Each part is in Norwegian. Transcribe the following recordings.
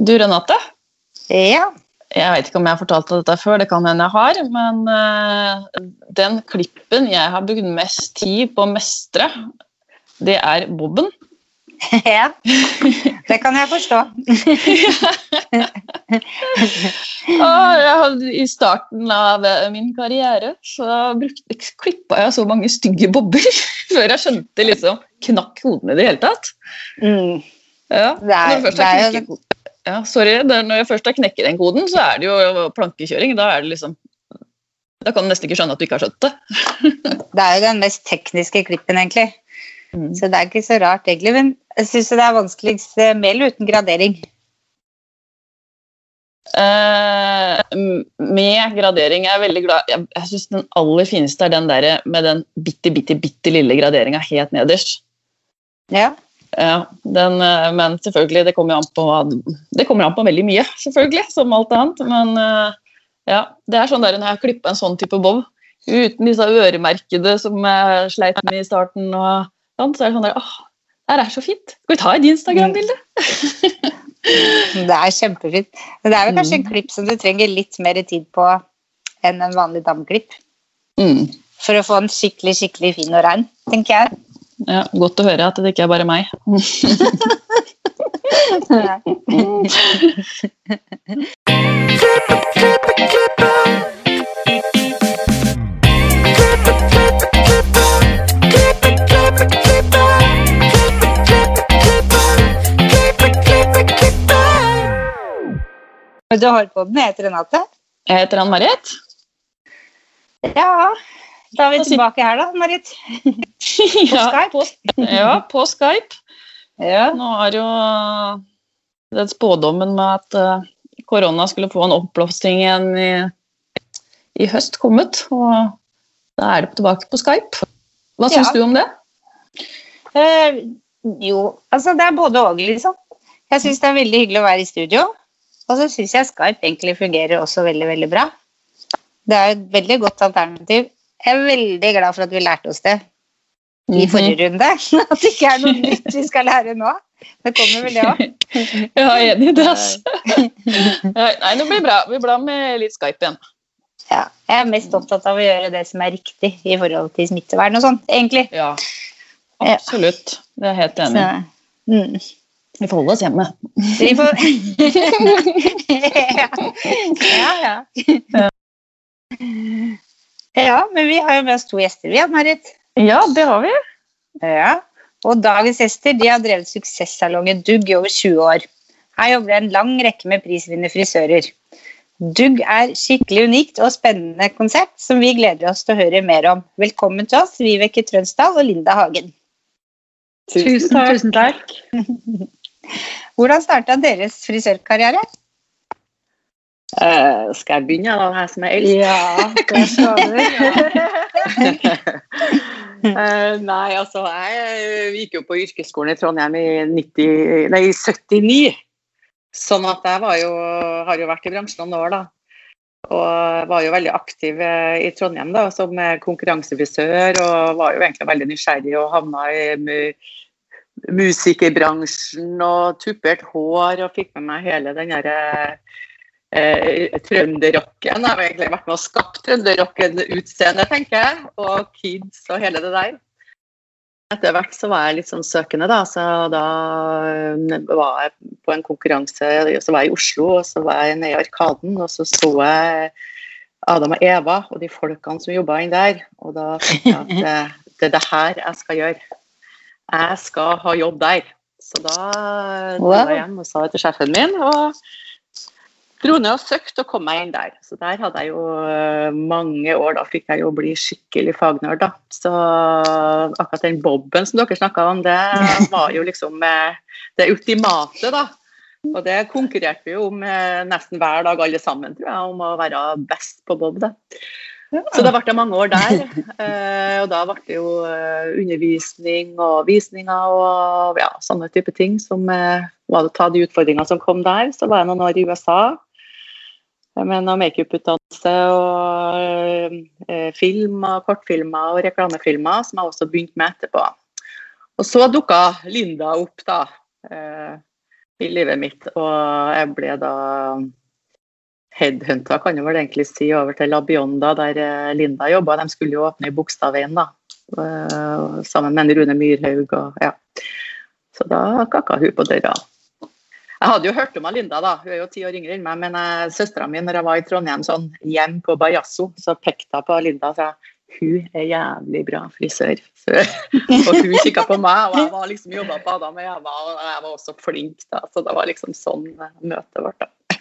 Du Renate, Ja. jeg vet ikke om jeg har fortalt deg dette før, det kan hende jeg har, men uh, den klippen jeg har brukt mest tid på å mestre, det er bobben. ja. Det kan jeg forstå. Jeg I starten av eh, min karriere så klippa jeg så mange stygge bobber før jeg skjønte liksom knakk hodene i det hele tatt. Mm. Ja, Det er- når du først har knekket ja, sorry, det er når jeg først har knekket den koden, så er det jo plankekjøring. Da er det liksom Da kan du nesten ikke skjønne at du ikke har skjønt det. Det er jo den mest tekniske klippen, egentlig. Mm. Så det er ikke så rart, egentlig. Men jeg syns det er vanskeligst eh, med eller uten gradering. Uh, med gradering er jeg veldig glad Jeg, jeg syns den aller fineste er den der med den bitte, bitte, bitte lille graderinga helt nederst. Ja. Ja, den, eh, men selvfølgelig, det kommer an på Det kommer an på veldig mye, selvfølgelig, som alt annet. Men eh, ja, det er sånn der når jeg har klippa en sånn type bob, uten disse øremerkede som jeg sleit med i starten, og sånn, så er det sånn der åh, det her er så fint. Skal vi ta et Instagram-bilde? Det er kjempefint. Men det er vel kanskje en klipp som du trenger litt mer tid på enn en vanlig dameklipp. Mm. For å få den skikkelig, skikkelig fin og rein, tenker jeg. Ja, godt å høre at det ikke er bare meg. Du har på den, jeg heter Renate. Jeg heter Ann-Marit. Ja, da er vi tilbake her, da, Marit. ja, Skype. på, ja, på Skype. Ja. Nå har jo den spådommen med at eh, korona skulle få en oppblomstring igjen i, i høst kommet, og da er det tilbake på Skype. Hva syns Ja. du om det? Eh, jo, altså det er både og, liksom. Jeg syns det er veldig hyggelig å være i studio. Og så syns jeg Skype egentlig fungerer også veldig, veldig bra. Det er et veldig godt alternativ. Jeg er veldig glad for at vi lærte oss det i Mhm. forrige runde. At det ikke er noe nytt vi skal lære nå. Det kommer vel det òg. Jeg er enig i det. Altså. Ja, Nei, det blir bra. Vi bra med litt Skype igjen. Ja, jeg er mest opptatt av å gjøre det som er riktig i forhold til smittevern og sånt, egentlig. Ja, absolutt. Det er jeg helt enig i. Mm. Vi får holde oss hjemme. Vi får Ja, ja. Ja, men vi har jo med oss to gjester, vi, Ann-Marit. Ja, det har vi. Ja. Og dagens gjester de har drevet suksesssalongen Dugg i over 20 år. Her jobber det en lang rekke med prisvinnende frisører. Dugg er skikkelig unikt og spennende konsept som vi gleder oss til å høre mer om. Velkommen til oss, Vibeke Trønsdal og Linda Hagen. Tusen takk. Tusen takk. Hvordan starta deres frisørkarriere? Eh, skal jeg begynne, da, her som er eldst? Ja, det skal du. uh, nei, altså, jeg gikk jo på yrkesskolen i Trondheim i 90, nei, 79. Sånn at jeg var jo, har jo vært i bransjen noen år, da. Og var jo veldig aktiv eh, i Trondheim da, som eh, konkurransefrisør, og var jo egentlig veldig nysgjerrig og havna i mu- musikerbransjen og tuppert hår og fikk med meg hele den derre eh, trønderrocken. Har egentlig vært med og skapt trønderrocken-utseende, tenker jeg. Og kids og hele det der. Etter hvert så var jeg litt sånn søkende, da. Så da eh, var jeg på en konkurranse Så var jeg i Oslo, og så var jeg nede i Arkaden, og så så jeg Adam og Eva og de folkene som jobba inn der. Og da tenkte jeg at det, det er det her jeg skal gjøre. Jeg skal ha jobb der. Så da dro Wow. jeg hjem og sa det til sjefen min. og dro ned og søkte og kom meg inn der. Så der hadde jeg jo eh, mange år. Da fikk jeg jo bli skikkelig fagnerd, da. Så akkurat den boben som dere snakka om, det var jo liksom eh, det ultimate, da. Og det konkurrerte vi jo om eh, nesten hver dag alle sammen, tror jeg, om å være best på bob. da. Så da ble det mange år der. Og da ble det jo undervisning og visninger og ja, sånne type ting som var å ta de utfordringene som kom der. Så var jeg noen år i USA med noe makeuputdannelse og eh, film kortfilmer og reklamefilmer, som jeg også begynte med etterpå. Og så dukka Linda opp, da. Eh, i livet mitt. Og jeg ble da headhunta, kan jeg vel egentlig si, over til Labionda, der eh, Linda jobba. De skulle jo åpne i Bogstadveien, da. Sammen med Rune Myrhaug og ja. Så da kakka hun på døra. Jeg hadde jo hørt om Linda, da. hun er jo ti år yngre enn meg, men uh, søstera mi når jeg var i Trondheim sånn hjem på Bajasso, så pekte hun på Linda og sa hun er jævlig bra frisør. Så, og hun kikka på meg, og jeg var liksom jobba på Adam og Eva, og jeg var også flink, da. Så det var liksom sånn møtet vårt, da.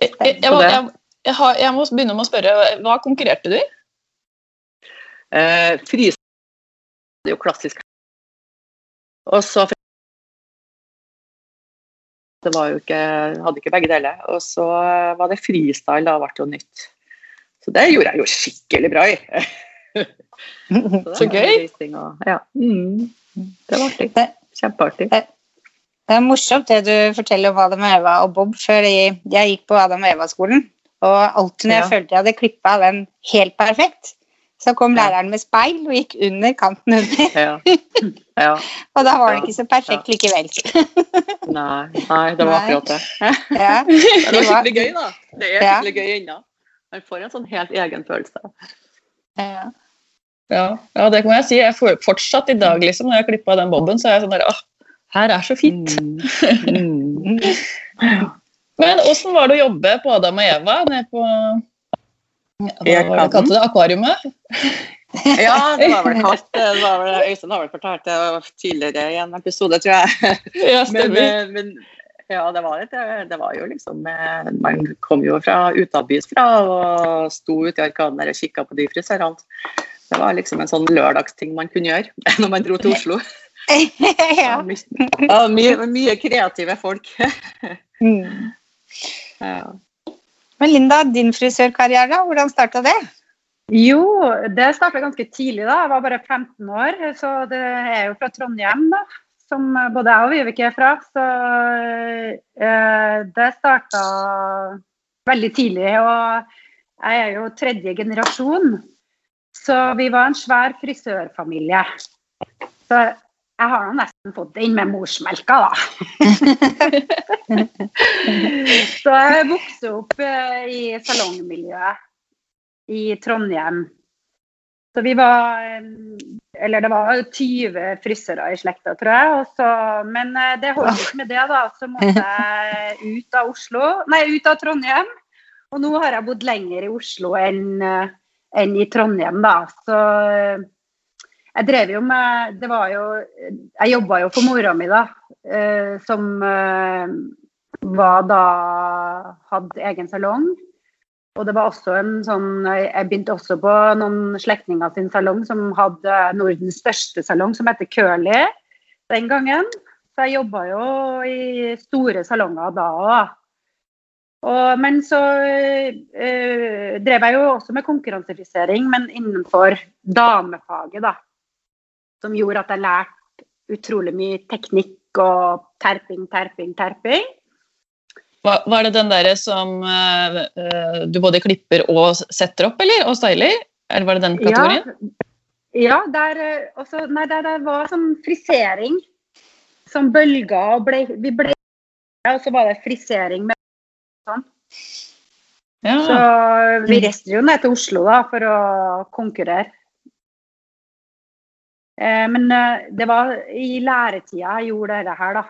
Jeg, jeg, jeg, jeg, jeg, må begynne med å spørre, hva konkurrerte du i? Eh, det er jo klassisk. Og så Det var jo ikke, hadde ikke begge deler. Og så var det freestyle, da ble det jo nytt. Så det gjorde jeg jo skikkelig bra i. så, så gøy. Og, ja. mm. Det var artig. Kjempeartig. Det er morsomt det du forteller om Adam og Eva og Bob. før jeg, jeg gikk på Adam og Eva-skolen, og alltid når jeg ja. følte jeg hadde klippa den helt perfekt, så kom læreren med speil og gikk under kanten under. Ja. Ja. og da var det ikke så perfekt likevel. nei, nei, det var akkurat det. det var skikkelig gøy, da. Det er skikkelig gøy ennå. Man får en sånn helt egen følelse. Ja. Ja, det kan jeg si. Jeg får fortsatt i dag, liksom, når jeg klippa den boben, så er jeg sånn der, åh, her er så fint. Mm. Men åssen var det å jobbe på Adam og Eva nede på hva var det det? Akvariumet? ja, det var vel kalt Øystein har vel fortalt det tidligere i en episode, tror jeg. Ja, men, men, ja, det var, et, det var jo liksom Man kom jo fra utabys fra og sto ute i Arkaden der og kikka på de frisørene. Det var liksom en sånn lørdagsting man kunne gjøre når man dro til Oslo. ja. ja mye, mye, kreative folk. mm. ja. Men Linda, din frisørkarriere, hvordan starta det? Jo, det starta ganske tidlig. da. Jeg var bare 15 år, så det er jo fra Trondheim, da. Som både jeg og Vibeke er fra. Så eh, det starta veldig tidlig. Og jeg er jo tredje generasjon. Så vi var en svær frisørfamilie. Så jeg har nå nesten fått den med morsmelka, da. så jeg vokste opp eh, i salongmiljøet i Trondheim. Så vi var Eller det var 20 frisører i slekta, tror jeg. Også, men eh, det holdt ikke med det, da. Så måtte jeg ut av Oslo, nei, ut av Trondheim. Og nå har jeg bodd lenger i Oslo enn, eh, enn i Trondheim, da. Så jeg drev jo med Det var jo Jeg jobba jo for mora mi, da. Eh, som eh, var da Hadde egen salong. Og det var også en sånn Jeg begynte også på noen slektninger sin salong som hadde Nordens største salong, som heter Curly den gangen. Så jeg jobba jo i store salonger da òg. men så øh, drev jeg jo også med konkurransefrisering, men innenfor damefaget, da som gjorde at jeg lærte utrolig mye teknikk og terping, terping, terping. Var, er det den derre som uh, du både klipper og setter opp, eller? Og styler? Eller var det den kategorien? Ja, ja der, også, nei, der, der, var sånn frisering. Som bølger og ble, vi ble Og så var det frisering med sånn. Ja. Så vi reiste jo ned til Oslo da, for å konkurrere. Eh, men eh, det var i læretida jeg gjorde dette her, da.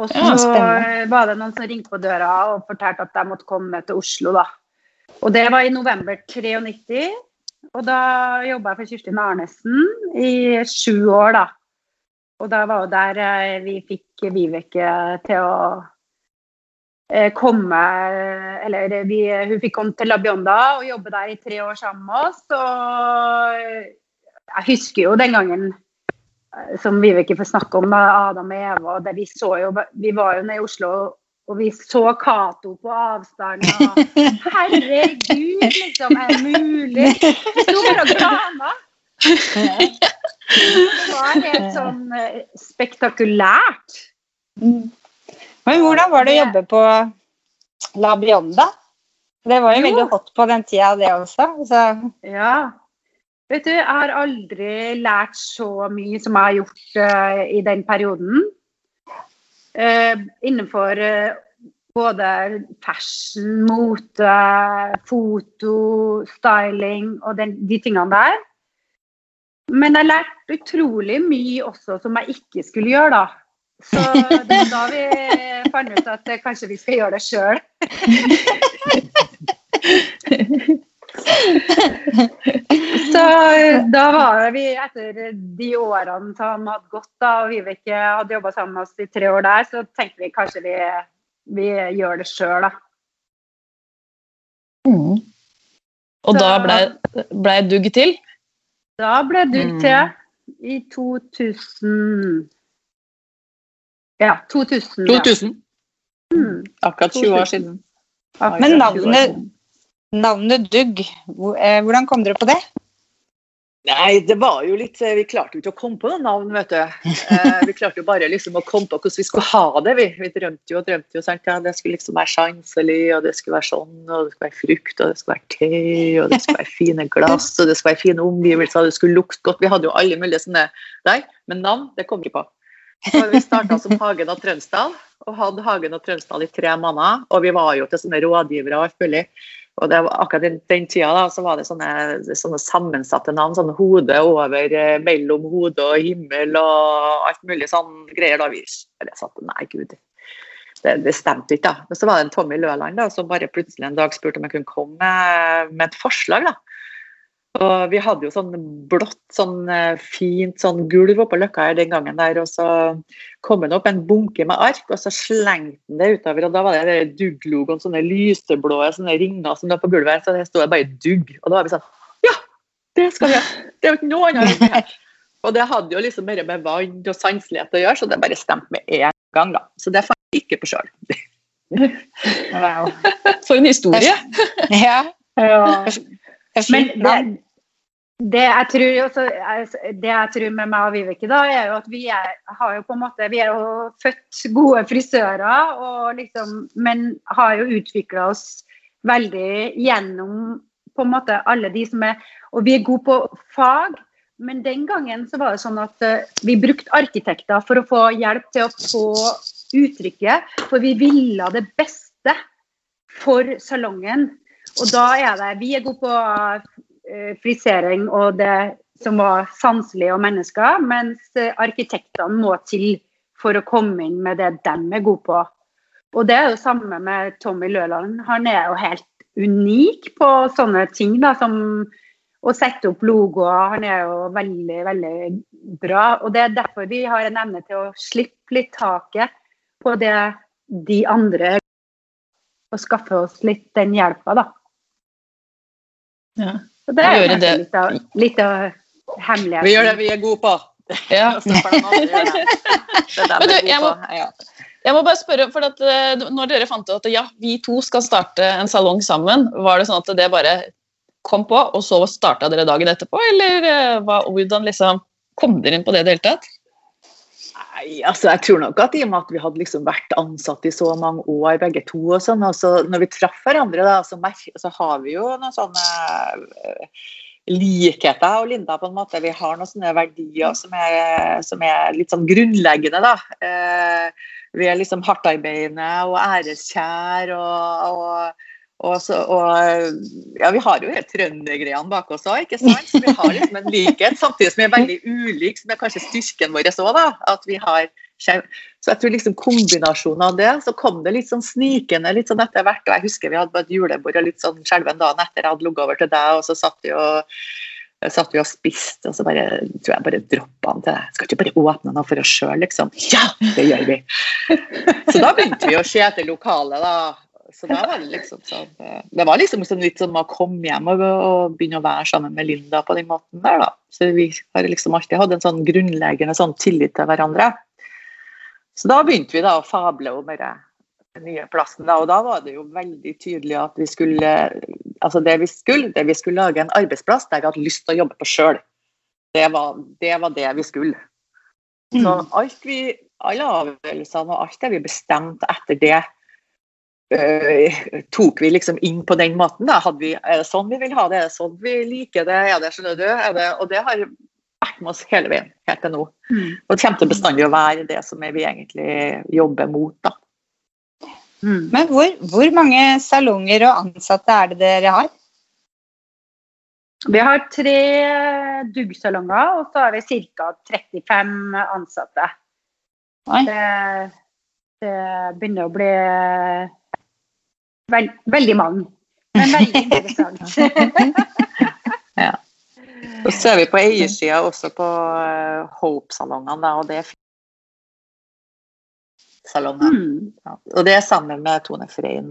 Og så ja, var det noen som ringte på døra og fortalte at jeg måtte komme til Oslo, da. Og det var i november 93. Og da jobba jeg for Kirstin Arnesen i sju år, da. Og da var det der eh, vi fikk Vibeke til å komme Eller vi, hun fikk komme til La Bionda og jobbe der i tre år sammen med oss. Og jeg husker jo den gangen eh, som vi ikke får snakke om, Adam og Eva. Det vi, så jo, vi var jo nede i Oslo og vi så Cato på avstand. og Herregud, liksom, er det mulig? Vi sto bare og grana. Det var helt sånn eh, spektakulært. Mm. Men hvordan var det å jobbe på La Bionda? Det var jo, jo. veldig hot på den tida, det også. Så. Ja. Vet du, jeg har aldri lært så mye som jeg har gjort uh, i den perioden. Uh, innenfor uh, både fashion, mote, foto, styling og den, de tingene der. Men jeg lærte utrolig mye også som jeg ikke skulle gjøre, da. Så det var da vi fant ut at kanskje vi skal gjøre det sjøl. Da var vi, etter de årene som hadde gått, da, og Vibeke hadde jobba sammen med oss i tre år der, så tenkte vi kanskje vi, vi gjør det sjøl, da. Mm. Og Så- da ble, ble dugg til? Da ble Dugg Mm. til i 2000 Ja, 2000. 2000. Mm. Akkurat 20 år siden. Akkurat Men navnet, navnet Dugg, eh, hvordan kom dere på det? Nei, det var jo litt Vi klarte jo ikke å komme på noe navn, vet du. Eh, vi klarte jo bare liksom å komme på hvordan vi skulle ha det. Vi, vi drømte jo og drømte jo. Sant? Ja, det skulle liksom være sanselig, og det skulle være sånn, og det skulle være frukt, og det skulle være te, og det skulle være fine glass, og det skulle være fine omgivelser, og det skulle lukte godt. Vi hadde jo alle mulige sånne der, men navn, det kom vi på. Så vi starta som Hagen og Trønsdal, og hadde Hagen og Trønsdal i tre måneder. Og vi var jo til sånne rådgivere og alt mulig. Og det var akkurat den, den tida da, så var det sånne, sånne sammensatte navn. Sånn hode over, eh, mellom hode og himmel og alt mulig sånn greier. da vi satt, Nei, gud. Det, det stemte ikke, da. Men så var det en Tommy Løland da, som bare plutselig en dag spurte om jeg kunne komme med, med et forslag. da. Og vi hadde jo sånn blått, sånn eh, fint sånn gulv oppå løkka her den gangen der, og så kom han opp en bunke med ark, og så slengte han det utover, og da var det Dugg-logoen, sånne lyseblå sånne ringer som lå på gulvet, så det sto bare Dugg. Og da var vi sånn Ja, det skal vi ha! Det er jo ikke noe annet. Og det hadde jo liksom mer med vann og sanselighet å gjøre, så det bare stemte med en gang, da. Så det fant jeg ikke på sjøl. Wow. For en historie! Ja, Ja. Men det, det, jeg tror også, det jeg tror med meg og Vibeke, da, er jo at vi er, har jo på en måte, vi er jo født gode frisører, og liksom, men har jo utvikla oss veldig gjennom på en måte alle de som er Og vi er gode på fag, men den gangen så var det sånn at eh, vi brukte arkitekter for å få hjelp til å få uttrykket, for vi ville det beste for salongen. Og da er det Vi er gode på eh, frisering og det som var sanselig og mennesker, mens eh, arkitektene må til for å komme inn med det de er gode på. Og det er jo samme med Tommy Løland. Han er jo helt unik på sånne ting da, som å sette opp logoer. Han er jo veldig, veldig bra. Og det er derfor vi har en evne til å slippe litt taket på det de andre og skaffe oss litt den hjelpa, da. Ja. Så det er det. litt av, litt av hemmeligheten. Vi gjør det vi er gode på. Ja. Men du, jeg må- Jeg må bare spørre, for at, eh, Når dere fant ut at ja, vi to skal starte en salong sammen, var det sånn at det bare kom på, og så starta dere dagen etterpå? Eller eh, hva, hvordan liksom kom dere inn på det i det hele tatt? Nei, altså jeg tror nok at i og med at vi hadde liksom vært ansatt i så mange år begge to, og sånn, og så når vi traff hverandre, da, så, så har vi jo noen sånne eh, likheter, og Linda, på en måte. Vi har noen sånne verdier som er, som er litt sånn grunnleggende, da. Eh, vi er liksom hardtarbeidende og æreskjær og, og og, så, og ja, vi har jo helt trøndergreiene bak oss òg, ikke sant? Så vi har liksom en likhet, samtidig som vi er veldig ulike, som er kanskje styrken vår òg, da. At vi har Så jeg tror liksom kombinasjonen av det, så kom det litt sånn snikende litt sånn etter hvert. Og jeg husker vi hadde på et julebord og litt sånn skjelven dagen etter jeg hadde ligget over til deg, og så satt vi og satt vi og spiste, og så bare, tror jeg bare droppa han til deg. Skal ikke bare åpne noe for oss sjøl, liksom? Ja, det gjør vi! Så da begynte vi å se etter lokalet, da. Så da var det liksom sånn eh, Det var liksom litt sånn å komme hjem og, og begynne å være sammen med Linda på den måten der, da. Så vi har liksom alltid hatt en sånn grunnleggende sånn tillit til hverandre. Så da begynte vi da å fable om denne nye plassen, da. Og da var det jo veldig tydelig at vi skulle Altså det vi skulle, det vi skulle lage en arbeidsplass der vi hadde lyst til å jobbe på sjøl. Det, var- det var det vi skulle. Så alt vi, alle avgjørelsene og alt det vi bestemte etter det, tok vi liksom inn på den måten. Da. Hadde vi, er det sånn vi vil ha det? Er det sånn vi liker det? Er det, skjønner du? Er det, og det har vært med oss hele veien, helt til nå. Mm. Og det kommer til bestandig å være det som vi egentlig jobber mot. da. Mm. Men hvor, hvor mange salonger og ansatte er det dere har? Vi har tre duggsalonger, og så har vi ca. 35 ansatte. Det, det begynner å bli vel, veldig mange. Men veldig interessant. ja. så ser vi på eiersida også på eh, Hope-salongene, og det er salonger. Mm. Ja. Og det er sammen med Tone Frein.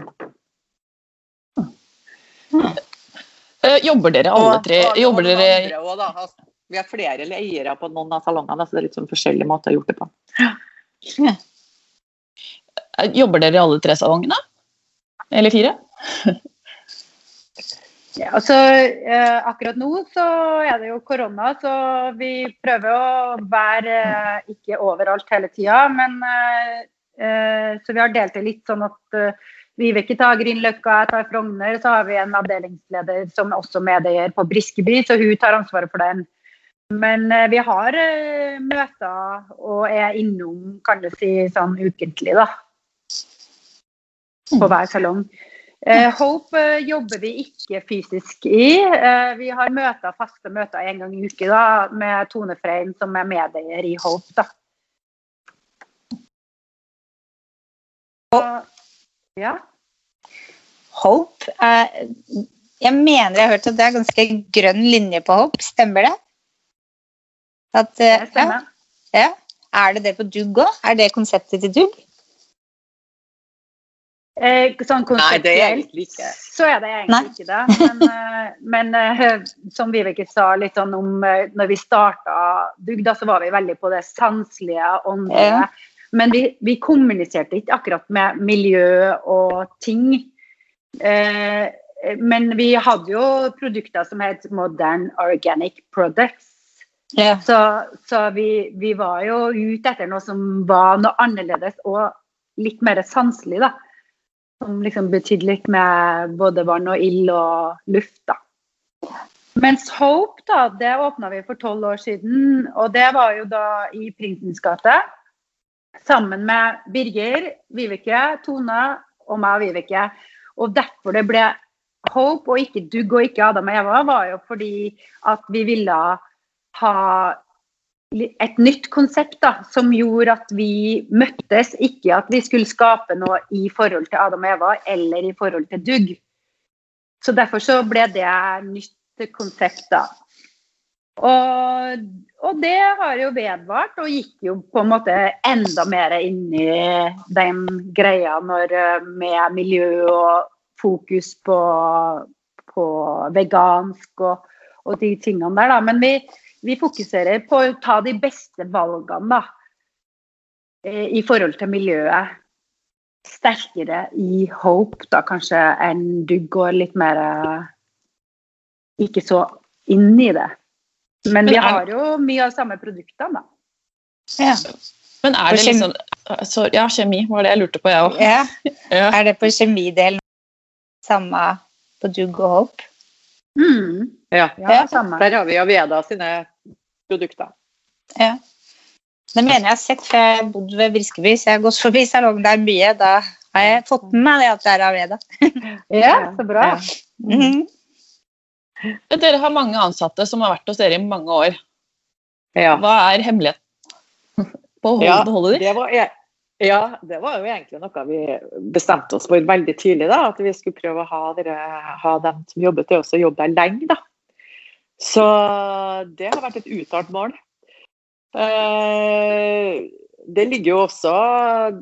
Eh, Jobber dere alle tre Og- og- dere andre også, da. Altså, Vi har flere eiere på noen av salongene, så det er litt sånn forskjellige måter å gjøre det på. Ja. Jobber dere i alle tre salongene? Eller fire? Ja, altså, eh, akkurat nå så er det jo korona, så vi prøver å være eh, ikke overalt hele tida. Men eh, eh, så vi har delt det litt sånn at eh, Vibeke tar Grünerløkka, jeg tar Frogner. Så har vi en avdelingsleder som også medeier på Briskeby, så hun tar ansvaret for den. Men eh, vi har møter og er innom, kan du si, sånn ukentlig, da. På hver salong. Eh, Hope eh, jobber vi ikke fysisk i. Eh, vi har møter, faste møter en gang i uke da, med Tone Frein, som er medeier i Hope. Da. Og, ja. Hope er, Jeg mener jeg har hørt at det er ganske grønn linje på Hope, stemmer det? At, eh, Det stemmer. Ja, ja. Er det det på Dugg òg? Er det konseptet til Dugg? Eh, sånn Nei, det er konseptuelt egentlig ikke. så er det egentlig Nei. ikke det. Men, eh, men eh, som Vibeke sa litt sånn om når vi starta bygda, så var vi veldig på det sanselige, åndelige. Ja. Men vi, vi kommuniserte ikke akkurat med miljø og ting. Eh, men vi hadde jo produkter som het Modern Organic Products. Ja. Så, så vi, vi var jo ute etter noe som var noe annerledes og litt mer sanselig, da. Som liksom betydde litt med både vann og ild og luft, da. Mens Hope, da, det åpna vi for tolv år siden. Og det var jo da i Prinsens gate. Sammen med Birger, Vibeke, Tone og meg og Vibeke. Og derfor det ble Hope og ikke Dugg og ikke Adam og Eva, var jo fordi at vi ville ha et nytt konsept da, som gjorde at vi møttes, ikke at vi skulle skape noe i forhold til Adam og Eva eller i forhold til Dugg. Så derfor så ble det nytt konsept da. Og, og det har jo vedvart, og gikk jo på en måte enda mer inn i den greia når, eh, med miljø og fokus på, på vegansk og, og de tingene der. Da. Men vi, vi fokuserer på å ta de beste valgene da, eh, i forhold til miljøet. Sterkere i hope da kanskje enn du går litt mer eh, ikke så inn i det. Men vi har jo mye av de samme produktene, da. Ja. Men er det liksom så, Ja, kjemi var det jeg lurte på, jeg òg. ja. Ja. Er det på kjemidelen samme på Dugg og Hope? Mm. Ja. Ja, Ja. samme. Der har vi Aveda sine produkter. Ja. Det mener jeg har sett, for jeg har bodd ved Briskeby, så jeg har gått forbi salongen der mye. Da har jeg fått med meg det at det er Aveda. Ja, så bra. Ja. Mhm. Dere har mange ansatte som har vært hos dere i mange år. Ja. Hva er hemmeligheten på å Ja, holde, beholde de? Det var, e- ja, det var jo egentlig noe vi bestemte oss for veldig tidlig. da, At vi skulle prøve å ha, dere, ha dem som jobbet til oss, å jobbe der lenge. da. Så det har vært et uttalt mål. Eh, det ligger jo også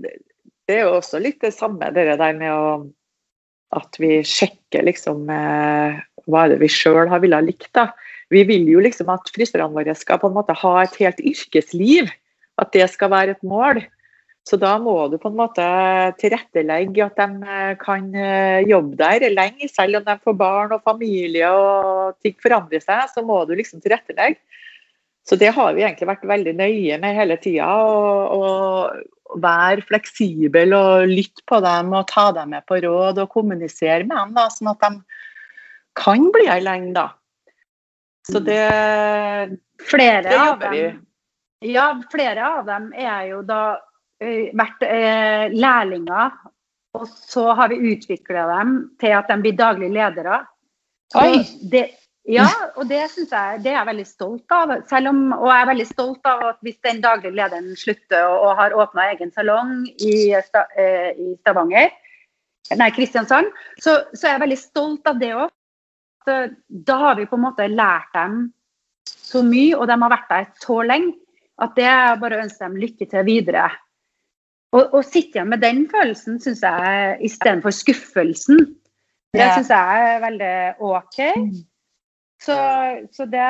Det er jo også litt det samme, det der med å at vi sjekker liksom eh, hva er det vi sjøl har villet likt. da. Vi vil jo liksom at frisørene våre skal på en måte ha et helt yrkesliv. At det skal være et mål. Så da må du på en måte tilrettelegge at de eh, kan eh, jobbe der lenge. Selv om de får barn og familie og ting forandrer seg, så må du liksom tilrettelegge. Så det har vi egentlig vært veldig nøye med hele tida. Å være fleksibel og lytte på dem og ta dem med på råd og kommunisere med dem, da, sånn at de kan bli her lenge. da. Så det, Flere det jobber vi. Ja, flere av dem er jo da vært eh, lærlinger, og så har vi utvikla dem til at de blir daglige ledere. Oi. Det, ja, og det synes jeg det er jeg veldig stolt av. Selv om, og jeg er veldig stolt av at hvis den daglige lederen slutter og, og har åpna egen salong i, Sta, eh, i Stavanger, nei, Kristiansand, så, så er jeg veldig stolt av det òg. Da har vi på en måte lært dem så mye, og de har vært der så lenge, at det er bare å ønske dem lykke til videre. Å sitte igjen med den følelsen syns jeg istedenfor skuffelsen, det syns jeg er veldig OK. Så, så det,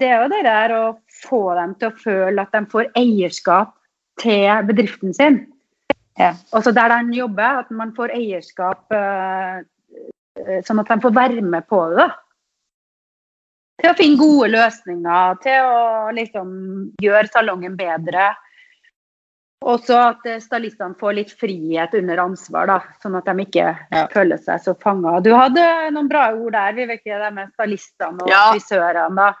det er jo det der å få dem til å føle at de får eierskap til bedriften sin. Ja. Også der de jobber, at man får eierskap eh, eh, sånn at de får være med på det. Til å finne gode løsninger, til å liksom gjøre salongen bedre. Også at eh, stylistene får litt frihet under ansvar, da, sånn at de ikke Ja. føler seg så fanga. Du hadde noen bra ord der, Vibeke, det med stylistene og Ja. frisørene. da.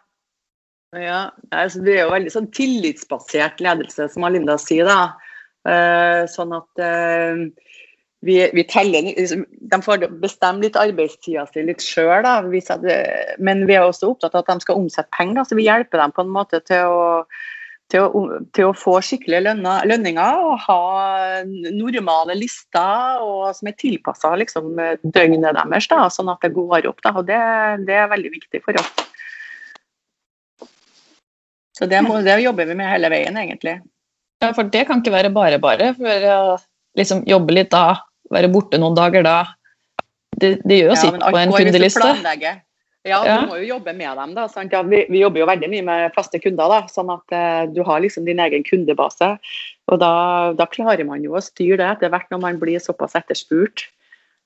Ja, altså, Det er jo veldig sånn tillitsbasert ledelse, som Alinda sier. da. Uh, sånn at uh, vi, vi teller liksom, De får bestemme litt arbeidstida si litt sjøl, men vi er også opptatt av at de skal omsette penger. så Vi hjelper dem på en måte til å, til å, til å få skikkelige lønner, lønninger og ha normale lister og, som er tilpassa liksom, døgnet deres, da, sånn at det går opp. Da, og det, det er veldig viktig for oss. Så det, må, det jobber vi med hele veien, egentlig. Ja, for det kan ikke være bare bare. For å liksom jobbe litt da, være borte noen dager da. Det, det gjør jo sitt men på en går hvis du kundeliste. Ja, Ja. du må jo jobbe med dem. da, sant? Ja, vi, vi jobber jo veldig mye med faste kunder, da, sånn at eh, du har liksom din egen kundebase. Og da, da klarer man jo å styre det etter hvert når man blir såpass etterspurt.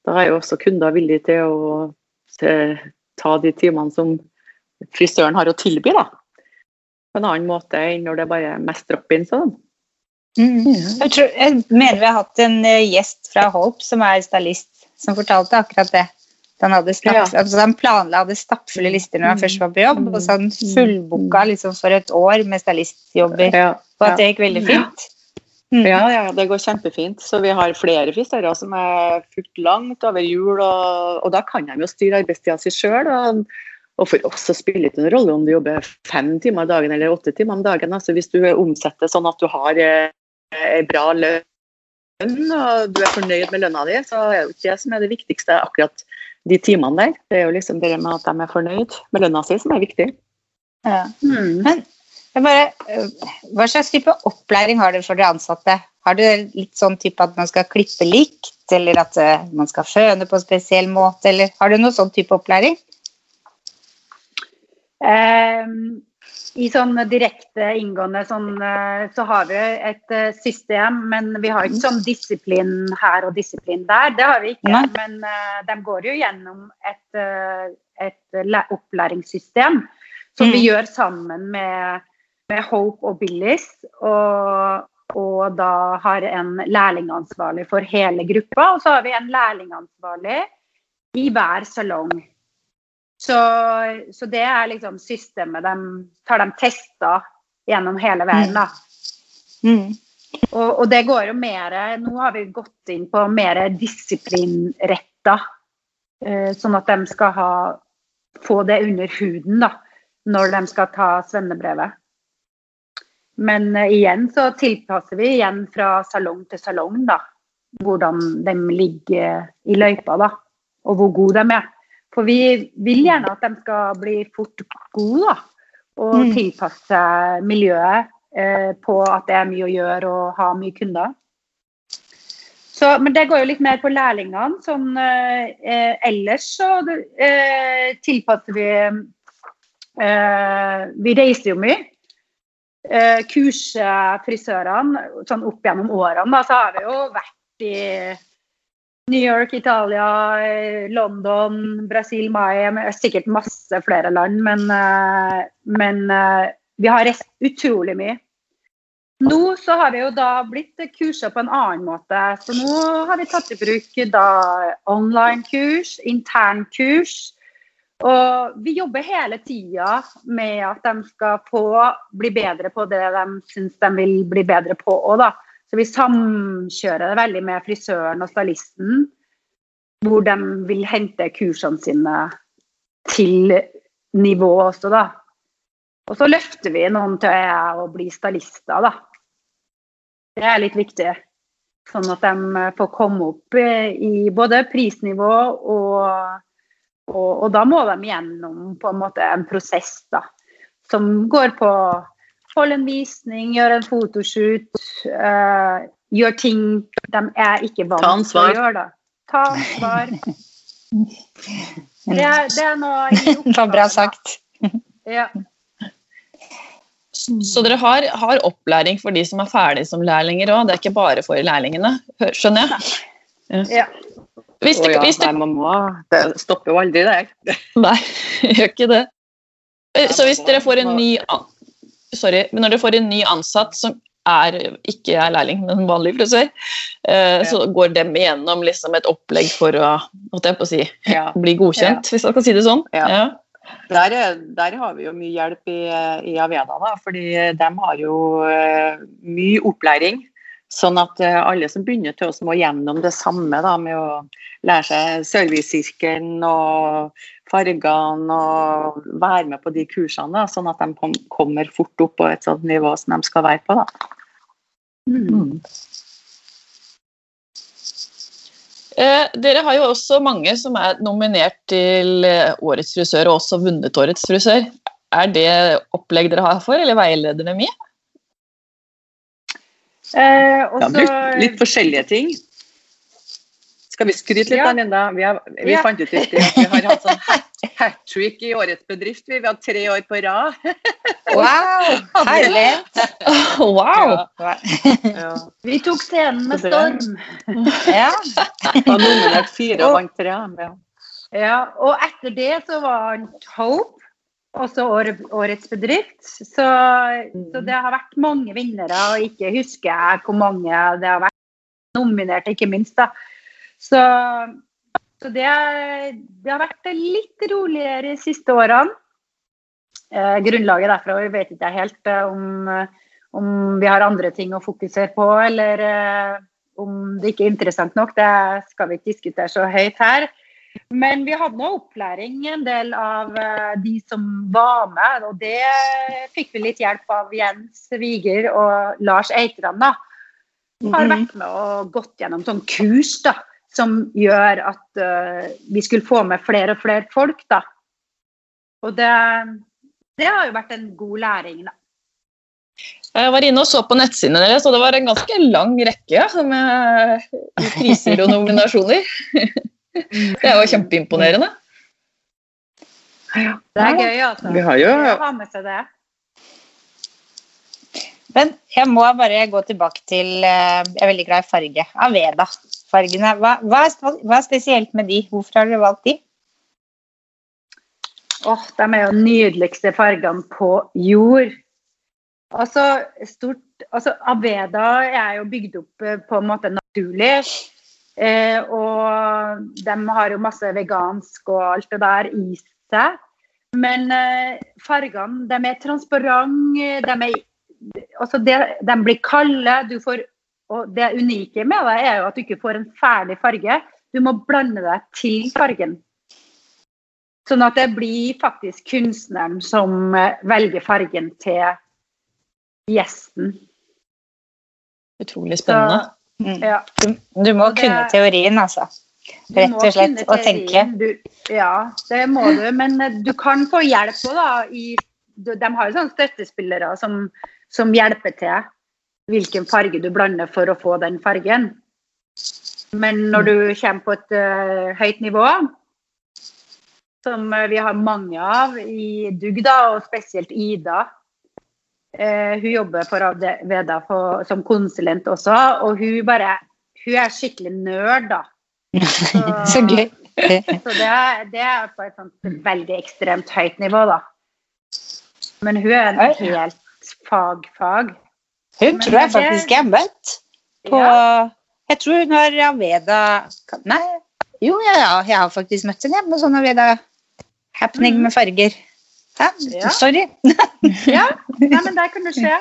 Da er jo også kunder villige til å til, ta de timene som frisøren har å tilby, da. På en annen måte enn når det bare er mest drop-in. Sånn. Mm. Jeg, tror, jeg mener vi har hatt en eh, gjest fra Hope som er stylist, som fortalte akkurat det. Han, hadde stapp, Ja. altså han planla hadde stappfulle lister når han først var på jobb, og så han fullbooka liksom for et år med stylistjobber, Ja, og at det gikk veldig fint. Mm. Ja, ja, det går kjempefint. Så vi har flere frisører som er fullt langt over jul, og, og da kan de jo styre arbeidstida si sjøl. Og, og for oss så spiller det ikke noen rolle om du jobber fem timer dagen eller åtte timer om dagen. Altså, hvis du omsetter sånn at du har ei en bra lønn og du er fornøyd med lønna di, så er det ikke det som er det viktigste akkurat de timene der. Det er jo liksom det med at de er fornøyd med lønna si som er viktig. Ja. Mm. Jeg bare, øh, hva slags type opplæring har dere for dere ansatte? Har dere litt sånn type at man skal klippe likt, eller at øh, man skal føne på en spesiell måte, eller har du noen sånn type opplæring? Ehm, I sånn direkte inngående sånn, eh, så har vi et eh, system, men vi har ikke sånn disiplin her og disiplin der. Det har vi ikke. Nei. Men uh, de går jo gjennom et, eh, et opplæringssystem som vi Mm. gjør sammen med, med Hope og Billis. Og, og da har en lærlingansvarlig for hele gruppa, og så har vi en lærlingansvarlig i hver salong. Så, så det er liksom systemet de tar de tester gjennom hele verden, da. Mm. Og, og det går jo mer Nå har vi gått inn på mer disiplinretta. Eh, sånn at de skal ha, få det under huden da, når de skal ta svennebrevet. Men eh, igjen så tilpasser vi igjen fra salong til salong da, hvordan de ligger i løypa, da, og hvor gode de er. For vi vil gjerne at de skal bli fort gode, da, og Mm. tilpasse miljøet eh, på at det er mye å gjøre og ha mye kunder. Så, men det går jo litt mer på lærlingene. Sånn, eh, eh, ellers så eh, tilpasser vi eh, Vi reiser jo mye. Eh, kurser frisørene sånn opp gjennom årene. Da, så har vi jo vært i New York, Italia, eh, London, Brasil, Miami Sikkert masse flere land, men, eh, men eh, vi har reist utrolig mye. Nå så har vi jo da blitt kurser på en annen måte. Så nå har vi tatt i bruk online-kurs, internkurs. Og vi jobber hele tida med at de skal få bli bedre på det de syns de vil bli bedre på òg, da. Så vi samkjører det veldig med frisøren og stylisten, hvor de vil hente kursene sine til nivå også, da. Og så løfter vi noen til å bli stylister, da. Det er litt viktig. Sånn at de får komme opp i både prisnivå og og, og, da må de gjennom på en måte en prosess da, som går på holde en visning, gjøre en fotoshoot, uh, gjøre ting de er ikke vant til å gjøre. Da. Ta ansvar. Det er, det er noe i oppgaven. Bra sagt. Ja. Så dere har, har, opplæring for de som er ferdige som lærlinger òg, det er ikke bare for lærlingene, skjønner jeg? Ja. Hvis det, hvis det... Nei, man må, det stopper jo aldri det. Nei, gjør ikke det. Så hvis dere får en ny Sorry, men når dere får en ny ansatt som er, ikke er lærling, men vanlig frisør, eh, så går dem igjennom liksom et opplegg for å, å si, ja. bli godkjent, hvis jeg kan si det sånn. Ja. Der, der, har vi jo mye hjelp i, i Aveda, da, fordi de har jo uh, mye opplæring. Sånn at uh, alle som begynner til oss, må gjennom det samme da, med å lære seg servicesirkelen og fargene og være med på de kursene, da, sånn at de kom, kommer fort opp på et sånt nivå som de skal være på. Da. Mm. Eh, dere har jo også mange som er nominert til eh, Årets frisør, og også vunnet Årets frisør. Er det opplegg dere har for, eller veileder dere mye? Eh, også... ja, litt forskjellige ting. Skal vi skryte litt, ja. Linda? Vi, har, vi ja. fant ut at vi har hatt sånn hat trick i årets bedrift. Vi har tre år på rad. Wow! Herlig! wow! Ja. Vi tok scenen med storm. ja. Har nominert fire og vant tre. Ja. og etter det så vant Hope, også årets bedrift. Så, så, det har vært mange vinnere, og ikke husker jeg hvor mange det har vært nominert, ikke minst. da. Så, så det, det, har vært litt roligere de siste årene. Eh, grunnlaget derfra vi vet ikke helt eh, om, om, vi har andre ting å fokusere på, eller eh, om det ikke er interessant nok. Det skal vi ikke diskutere så høyt her. Men vi hadde nå opplæring, en del av eh, de som var med. Og det fikk vi litt hjelp av Jens Viger og Lars Eitran. da. Har mhm. vært med og gått gjennom sånn kurs da, som gjør at uh, vi skulle få med flere og flere folk. da. Og det, det har jo vært en god læring, da. Jeg var inne og så på nettsidene deres, og det var en ganske lang rekke med priser og nominasjoner. Det er jo kjempeimponerende. Ja, det er gøy, altså. Vi har jo ha med seg det. Men jeg må bare gå tilbake til eh, Jeg er veldig glad i farge. Aveda fargene. Hva, hva, hva, er spesielt med de? Hvorfor har dere valgt de? Oh, de er jo nydeligste fargene på jord. Altså, stort, altså, Aveda er jo bygd opp eh, på en måte naturlig. Eh, og de har jo masse vegansk og alt det der i seg. Men eh, fargene, de er transparente. De, altså det, de blir kalde. Du får og det unike med det er jo at du ikke får en ferdig farge. Du må blande deg til fargen. Sånn at det blir faktisk kunstneren som eh, velger fargen til gjesten. Utrolig spennende. Så, mm. ja. du, du, må det, kunne teorien, altså. Rett og slett. Og tenke. Du, ja, det må du. Men eh, du kan få hjelp òg, da. I, de har jo sånne støttespillere som, som hjelper til hvilken farge du blander for å få den fargen. Men når du kommer på et uh, høyt nivå, som uh, vi har mange av i Dugg, og spesielt Ida uh, Hun jobber for Veda for, som konsulent også, og hun bare Hun er skikkelig nerd, da. Så, så gøy. så det det er, på et sånt veldig ekstremt høyt nivå, da. Men hun er en helt fagfag. Hun tror jeg faktisk jeg har møtt på ja. Jeg tror hun har Aveda Nei, jo, ja, jeg har faktisk møtt henne på sånn Aveda Happening med farger. Hæ? Ja. Sorry. Ja, nei, men det kunne skje.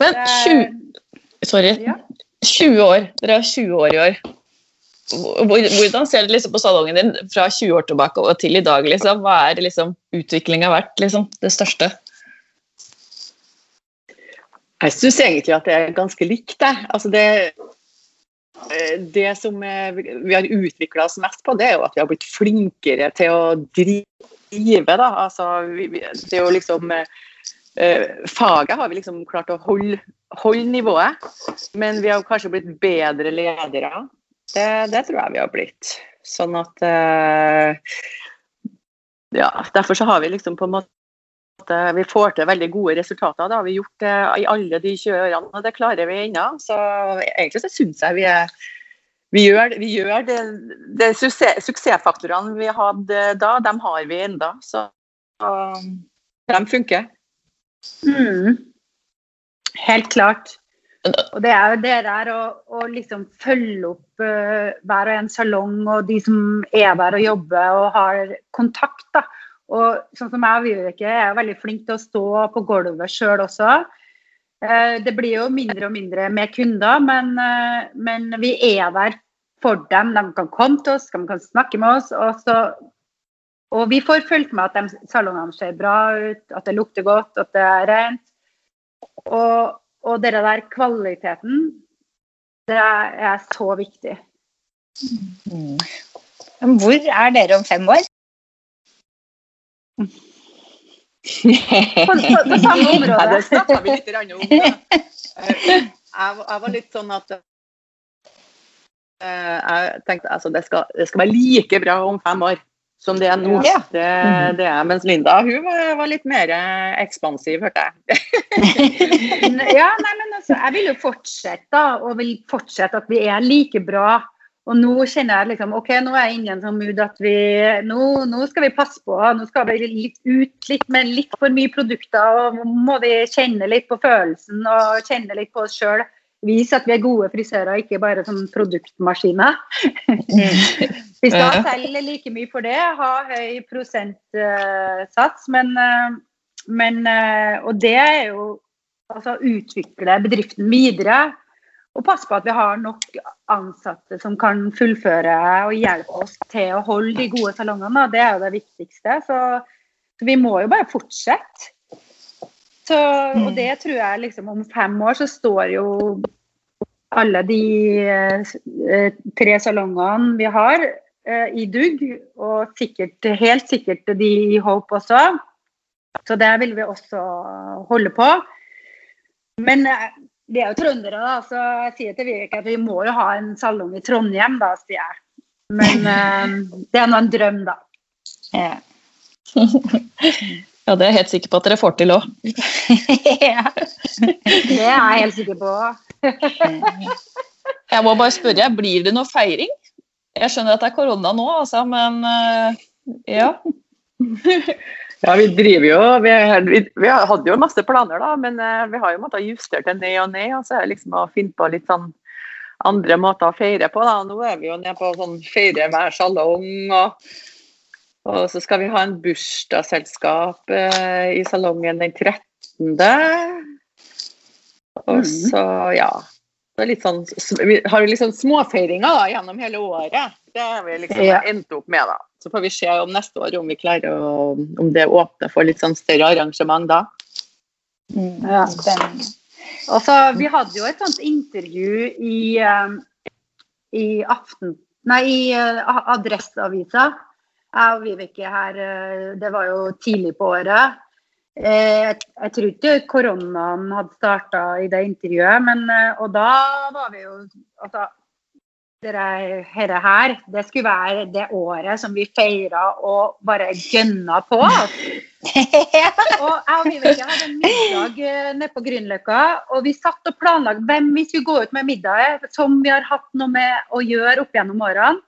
Men Det 20, sorry, ja. 20 år. Dere er 20 år i år. Hvor- Hvordan ser du liksom på salongen din fra 20 år tilbake og til i dag? Liksom? Hva er liksom utviklinga vært? Liksom, det største? Jeg syns egentlig at det er ganske likt, det. Altså det, eh, det som eh, vi har utvikla oss mest på, det er jo at vi har blitt flinkere til å drive. Da. Altså, det er jo liksom eh, Faget har vi liksom klart å holde, holde nivået, men vi har kanskje blitt bedre ledere. Det, det tror jeg vi har blitt. Sånn at eh, Ja, derfor så har vi liksom på en måte at eh, vi får til veldig gode resultater. Det har vi gjort eh, i alle de 20 årene, og det klarer vi ennå. Så egentlig så syns jeg vi er vi gjør, vi gjør det, det suksess, Suksessfaktorene vi hadde da, dem har vi enda. Så um, de funker. Mm. Helt klart. Og det er jo det der å, å liksom følge opp uh, hver og en salong og de som er der og jobber og har kontakt. da. Og sånn som jeg og Vibeke er veldig flink til å stå på gulvet sjøl også. Uh, det blir jo mindre og mindre med kunder, men, uh, men vi er der for dem. De kan komme til oss, de kan snakke med oss. Og, så, og vi får fulgt med at salongene ser bra ut, at det lukter godt, at det er rent. Og, og det der kvaliteten, det er, er så viktig. Mm. Hvor er dere om fem år? På, på, på samme Ja, det område. snakka vi litt om. Da. Eh, Jeg, jeg var litt sånn at eh, jeg tenkte altså, det, skal, det skal være like bra om fem år som det er nå. Ja. Det, det er, mens Linda hun var, var litt mer eh, ekspansiv, hørte jeg. Ja, nei, men altså, jeg vil jo fortsette, da, og vil fortsette at vi er like bra. Og nå kjenner jeg liksom OK, nå er jeg inne i en sånn mood at vi nå, nå skal vi passe på. Nå skal vi litt ut litt med litt for mye produkter, og nå må vi kjenne litt på følelsen og kjenne litt på oss sjøl. Vise at vi er gode frisører, ikke bare som produktmaskiner. vi skal selge like mye for det, ha høy prosentsats, men, eh, men eh, Og det er jo altså utvikle bedriften videre. Og passe på at vi har nok ansatte som kan fullføre og hjelpe oss til å holde de gode salongene. Det er jo det viktigste. Så, så vi må jo bare fortsette. Så, og det tror jeg liksom om fem år så står jo alle de eh, tre salongene vi har eh, i dugg, og sikkert, helt sikkert de i Hope også. Så det vil vi også holde på. Men eh, vi er jo trøndere, da, så jeg sier til Vibeke at vi må jo ha en salong i Trondheim, da, sier jeg. Men eh, det er nå en drøm, da. Ja. Ja, det er jeg helt sikker på at dere får til òg. ja. Det er jeg helt sikker på. Jeg må bare spørre, blir det noe feiring? Jeg skjønner at det er korona nå, altså, men eh, ja. Ja, vi driver jo Vi, vi, vi hadde jo masse planer, da, men eh, vi har jo måttet justere til ned og ned. og så er det liksom å finne på litt sånn andre måter å feire på. da. Nå er vi jo nede på sånn feire hver salong. og og så skal vi ha en bursdagsselskap eh, i salongen den 13. Og Mhm. så, ja det er litt sånn, Vi har jo liksom småfeiringer da, gjennom hele året. Det har vi liksom Ja. endt opp med. da. Så får vi se om neste år om vi klarer å, om det åpner for litt sånn større arrangement da. Mm. Ja. Spennende. Og så, Vi hadde jo et sånt intervju i, eh, i aften... Nei, i eh, Adresseavisa. Jeg og Vibeke her, eh, det var jo tidlig på året. Eh, Jeg, jeg tror ikke koronaen hadde starta i det intervjuet, men eh, Og da var vi jo Altså, dere her, det skulle være det året som vi feira og bare gønna på. Og jeg og Vibeke hadde en middag nede på Grünerløkka, og vi satt og planla hvem vi skulle gå ut med middag som vi har hatt noe med å gjøre opp gjennom årene.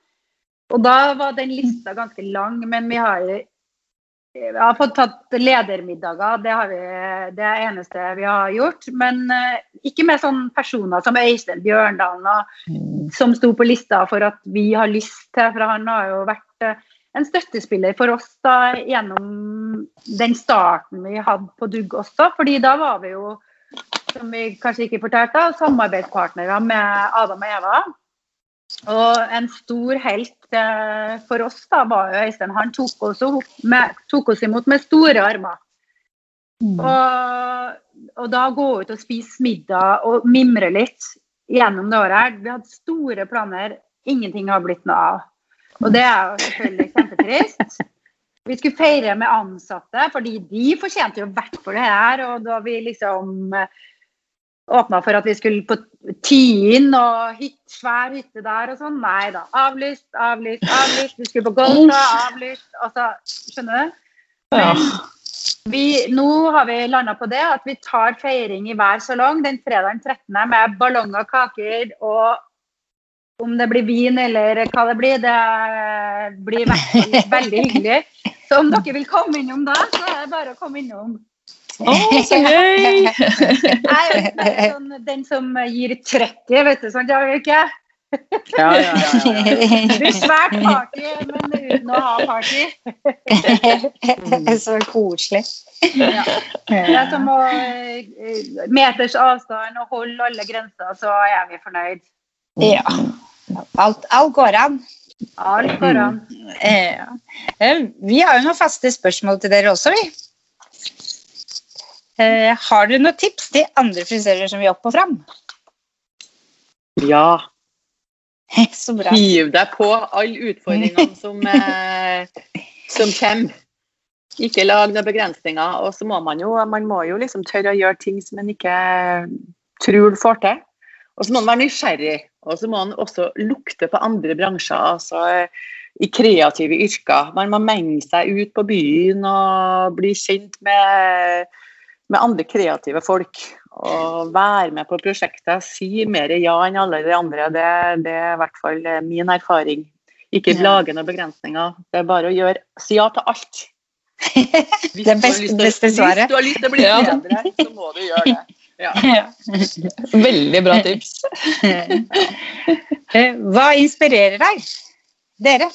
Og da var den lista ganske lang, men vi har, vi har fått tatt ledermiddager. Det, har vi, det er det eneste vi har gjort. Men uh, ikke med sånne personer som Øystein Bjørndalen, og, som sto på lista for at vi har lyst til. For han har jo vært uh, en støttespiller for oss da gjennom den starten vi hadde på Dugg også. fordi da var vi jo, som vi kanskje ikke fortalte, samarbeidspartnere med Adam og Eva. Og en stor helt eh, for oss da var jo Øystein. Han tok oss, med, tok oss imot med store armer. Mm. Og, og, da gå ut og spise middag og mimre litt gjennom det året her. Vi hadde store planer, ingenting har blitt noe av. Og det er jo selvfølgelig kjempetrist. Vi skulle feire med ansatte, fordi de fortjente jo hvert for det her. Og da vi liksom åpna for at vi skulle på Tien og hit, svær hytte der og sånn. Nei da. Avlyst, avlyst, avlyst. Vi skulle på Golfa, avlyst. Altså, skjønner du? Men vi, nå har vi landa på det at vi tar feiring i hver salong den fredagen 13. med ballonger, kaker og om det blir vin eller hva det blir, det blir veldig, veldig hyggelig. Så om dere vil komme innom da, så er det bare å komme innom. Å, så gøy! Sånn, den som gir trøkket, vet du. Sånn, jeg ikke? Ja, ja, ja, Det blir svært party, men uten å ha party. så koselig. Ja. Det er som å eh, meters avstand og holde alle grenser, så er vi fornøyd. Ja. Alt, alt går an. Alt går an. Ja. Eh, vi har jo noen faste spørsmål til dere også, vi. Eh, har dere noen tips til andre frisører som vil opp og fram? Ja. Så bra. Hiv deg på alle utfordringene som, eh, som kommer. Ikke lag noen begrensninger. Og så må man jo, man må jo liksom tørre å gjøre ting som man ikke tror får til. Og så må man være nysgjerrig. Og så må man også lukte på andre bransjer. altså i kreative yrker. Man må menge seg ut på byen og bli kjent med med andre kreative folk. Og være med på prosjektet. Si mer ja enn alle de andre. Det, det er i hvert fall eh, min erfaring. Ikke ja. lage noen begrensninger. Det er bare å gjøre si ja til alt. Hvis det beste, beste svaret. Hvis du har lyst til å bli bedre, så må du gjøre det. Ja. Veldig bra tips. Eh, hva inspirerer deg? Dere?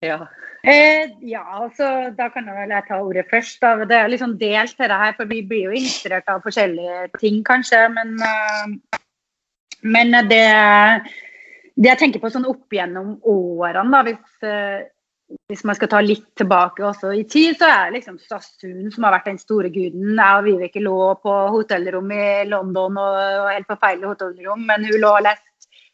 Ja. Eh, ja, altså, da kan jeg vel ta ordet først. Da. Det er liksom delt til det her, for vi blir jo inspirert av forskjellige ting, kanskje. Men, uh, men det, det, jeg tenker på sånn opp gjennom årene, da, hvis, uh, hvis man skal ta litt tilbake også i tid, så er det liksom Stasun som har vært den store guden. Jeg og Vibeke lå på hotellrom i London, og, og helt forferdelig hotellrom, men hun lå og leste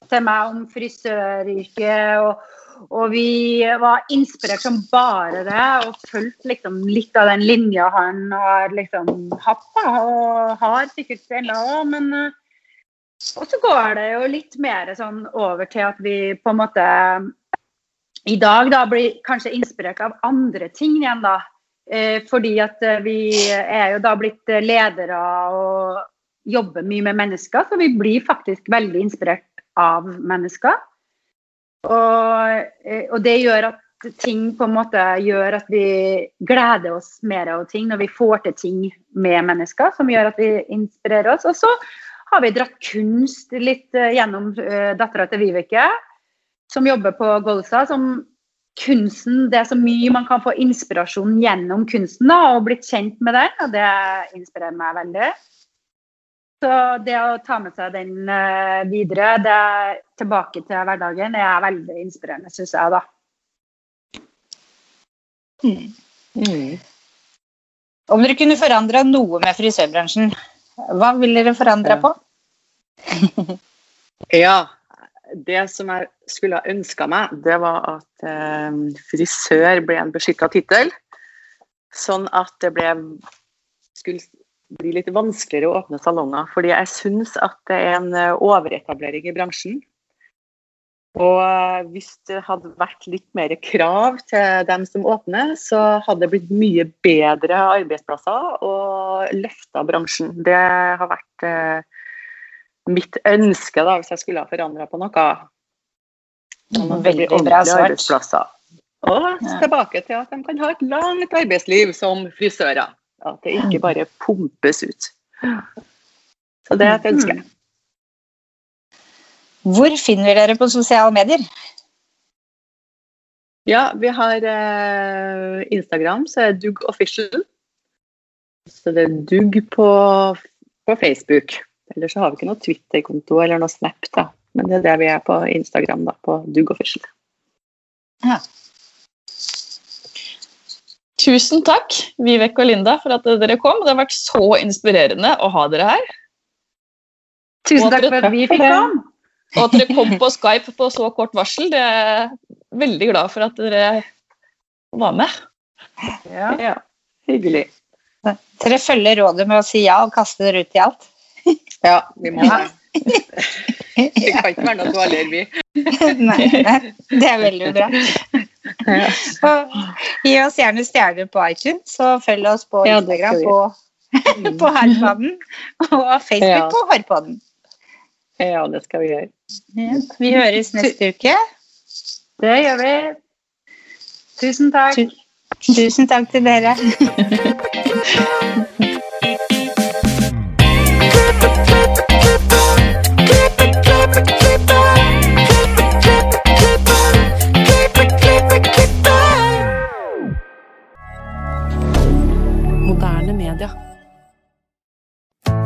til meg om frisøryrket. og og vi var inspirert som bare det, og fulgte liksom litt av den linja han har liksom hatt, da, og har sikkert ennå òg, men eh, Og så går det jo litt mer sånn over til at vi på en måte i dag da blir kanskje inspirert av andre ting igjen, da. Eh, fordi at eh, vi er jo da blitt ledere og jobber mye med mennesker, så vi blir faktisk veldig inspirert av mennesker. Og, eh, og, det gjør at ting på en måte gjør at vi gleder oss mer av ting når vi får til ting med mennesker, som gjør at vi inspirerer oss. Og så har vi dratt kunst litt eh, gjennom uh, dattera til Vibeke, som jobber på Golsa. som kunsten, Det er så mye man kan få inspirasjon gjennom kunsten da, og blitt kjent med den, og det inspirerer meg veldig. Så det å ta med seg den uh, videre, det er tilbake til hverdagen, det er veldig inspirerende, syns jeg, da. Mm. Mm. Om dere kunne forandra noe med frisørbransjen, hva ville dere forandra på? ja, det som jeg skulle ha ønska meg, det var at eh, frisør ble en beskytta tittel. Sånn at det ble skulle blir litt vanskeligere å åpne salonger. Fordi jeg syns at det er en eh, overetablering i bransjen. Og eh, hvis det hadde vært litt mer krav til dem som åpner, så hadde det blitt mye bedre arbeidsplasser og løfta bransjen. Det har vært eh, mitt ønske da, hvis jeg skulle ha forandra på noe. Sånn Veldig bra svart. Og tilbake til at de kan ha et langt arbeidsliv som frisører. At det ikke bare pumpes ut. Så det er et ønske. Hvor finner vi dere på sosiale medier? Ja, vi har eh, Instagram, så er Dugg Official. Så det er Dugg på, på Facebook. Eller så har vi ikke noe Twitter-konto eller noe Snap, da. Men det er det vi er på Instagram, da, på Dugg Official. Tusen takk, Vivek og Linda, for at dere kom. Det har vært så inspirerende å ha dere her. Tusen takk for at vi fikk komme. Og at dere kom på Skype på så kort varsel. Det er jeg veldig glad for at dere var med. Ja. Ja, hyggelig. Dere følger rådet med å si ja og kaste dere ut i alt. Ja, vi må det. det. Kan ikke være noe dårligere, vi. nei, nei, det er veldig bra. Og gi oss gjerne stjerner på iTunes, og følg oss på Instagram på, på Herrpodden og Facebook Ja. på Harpaden ja, det skal vi gjøre. Ja. Vi høres neste uke. Det gjør vi. Tusen takk. Tusen takk til dere.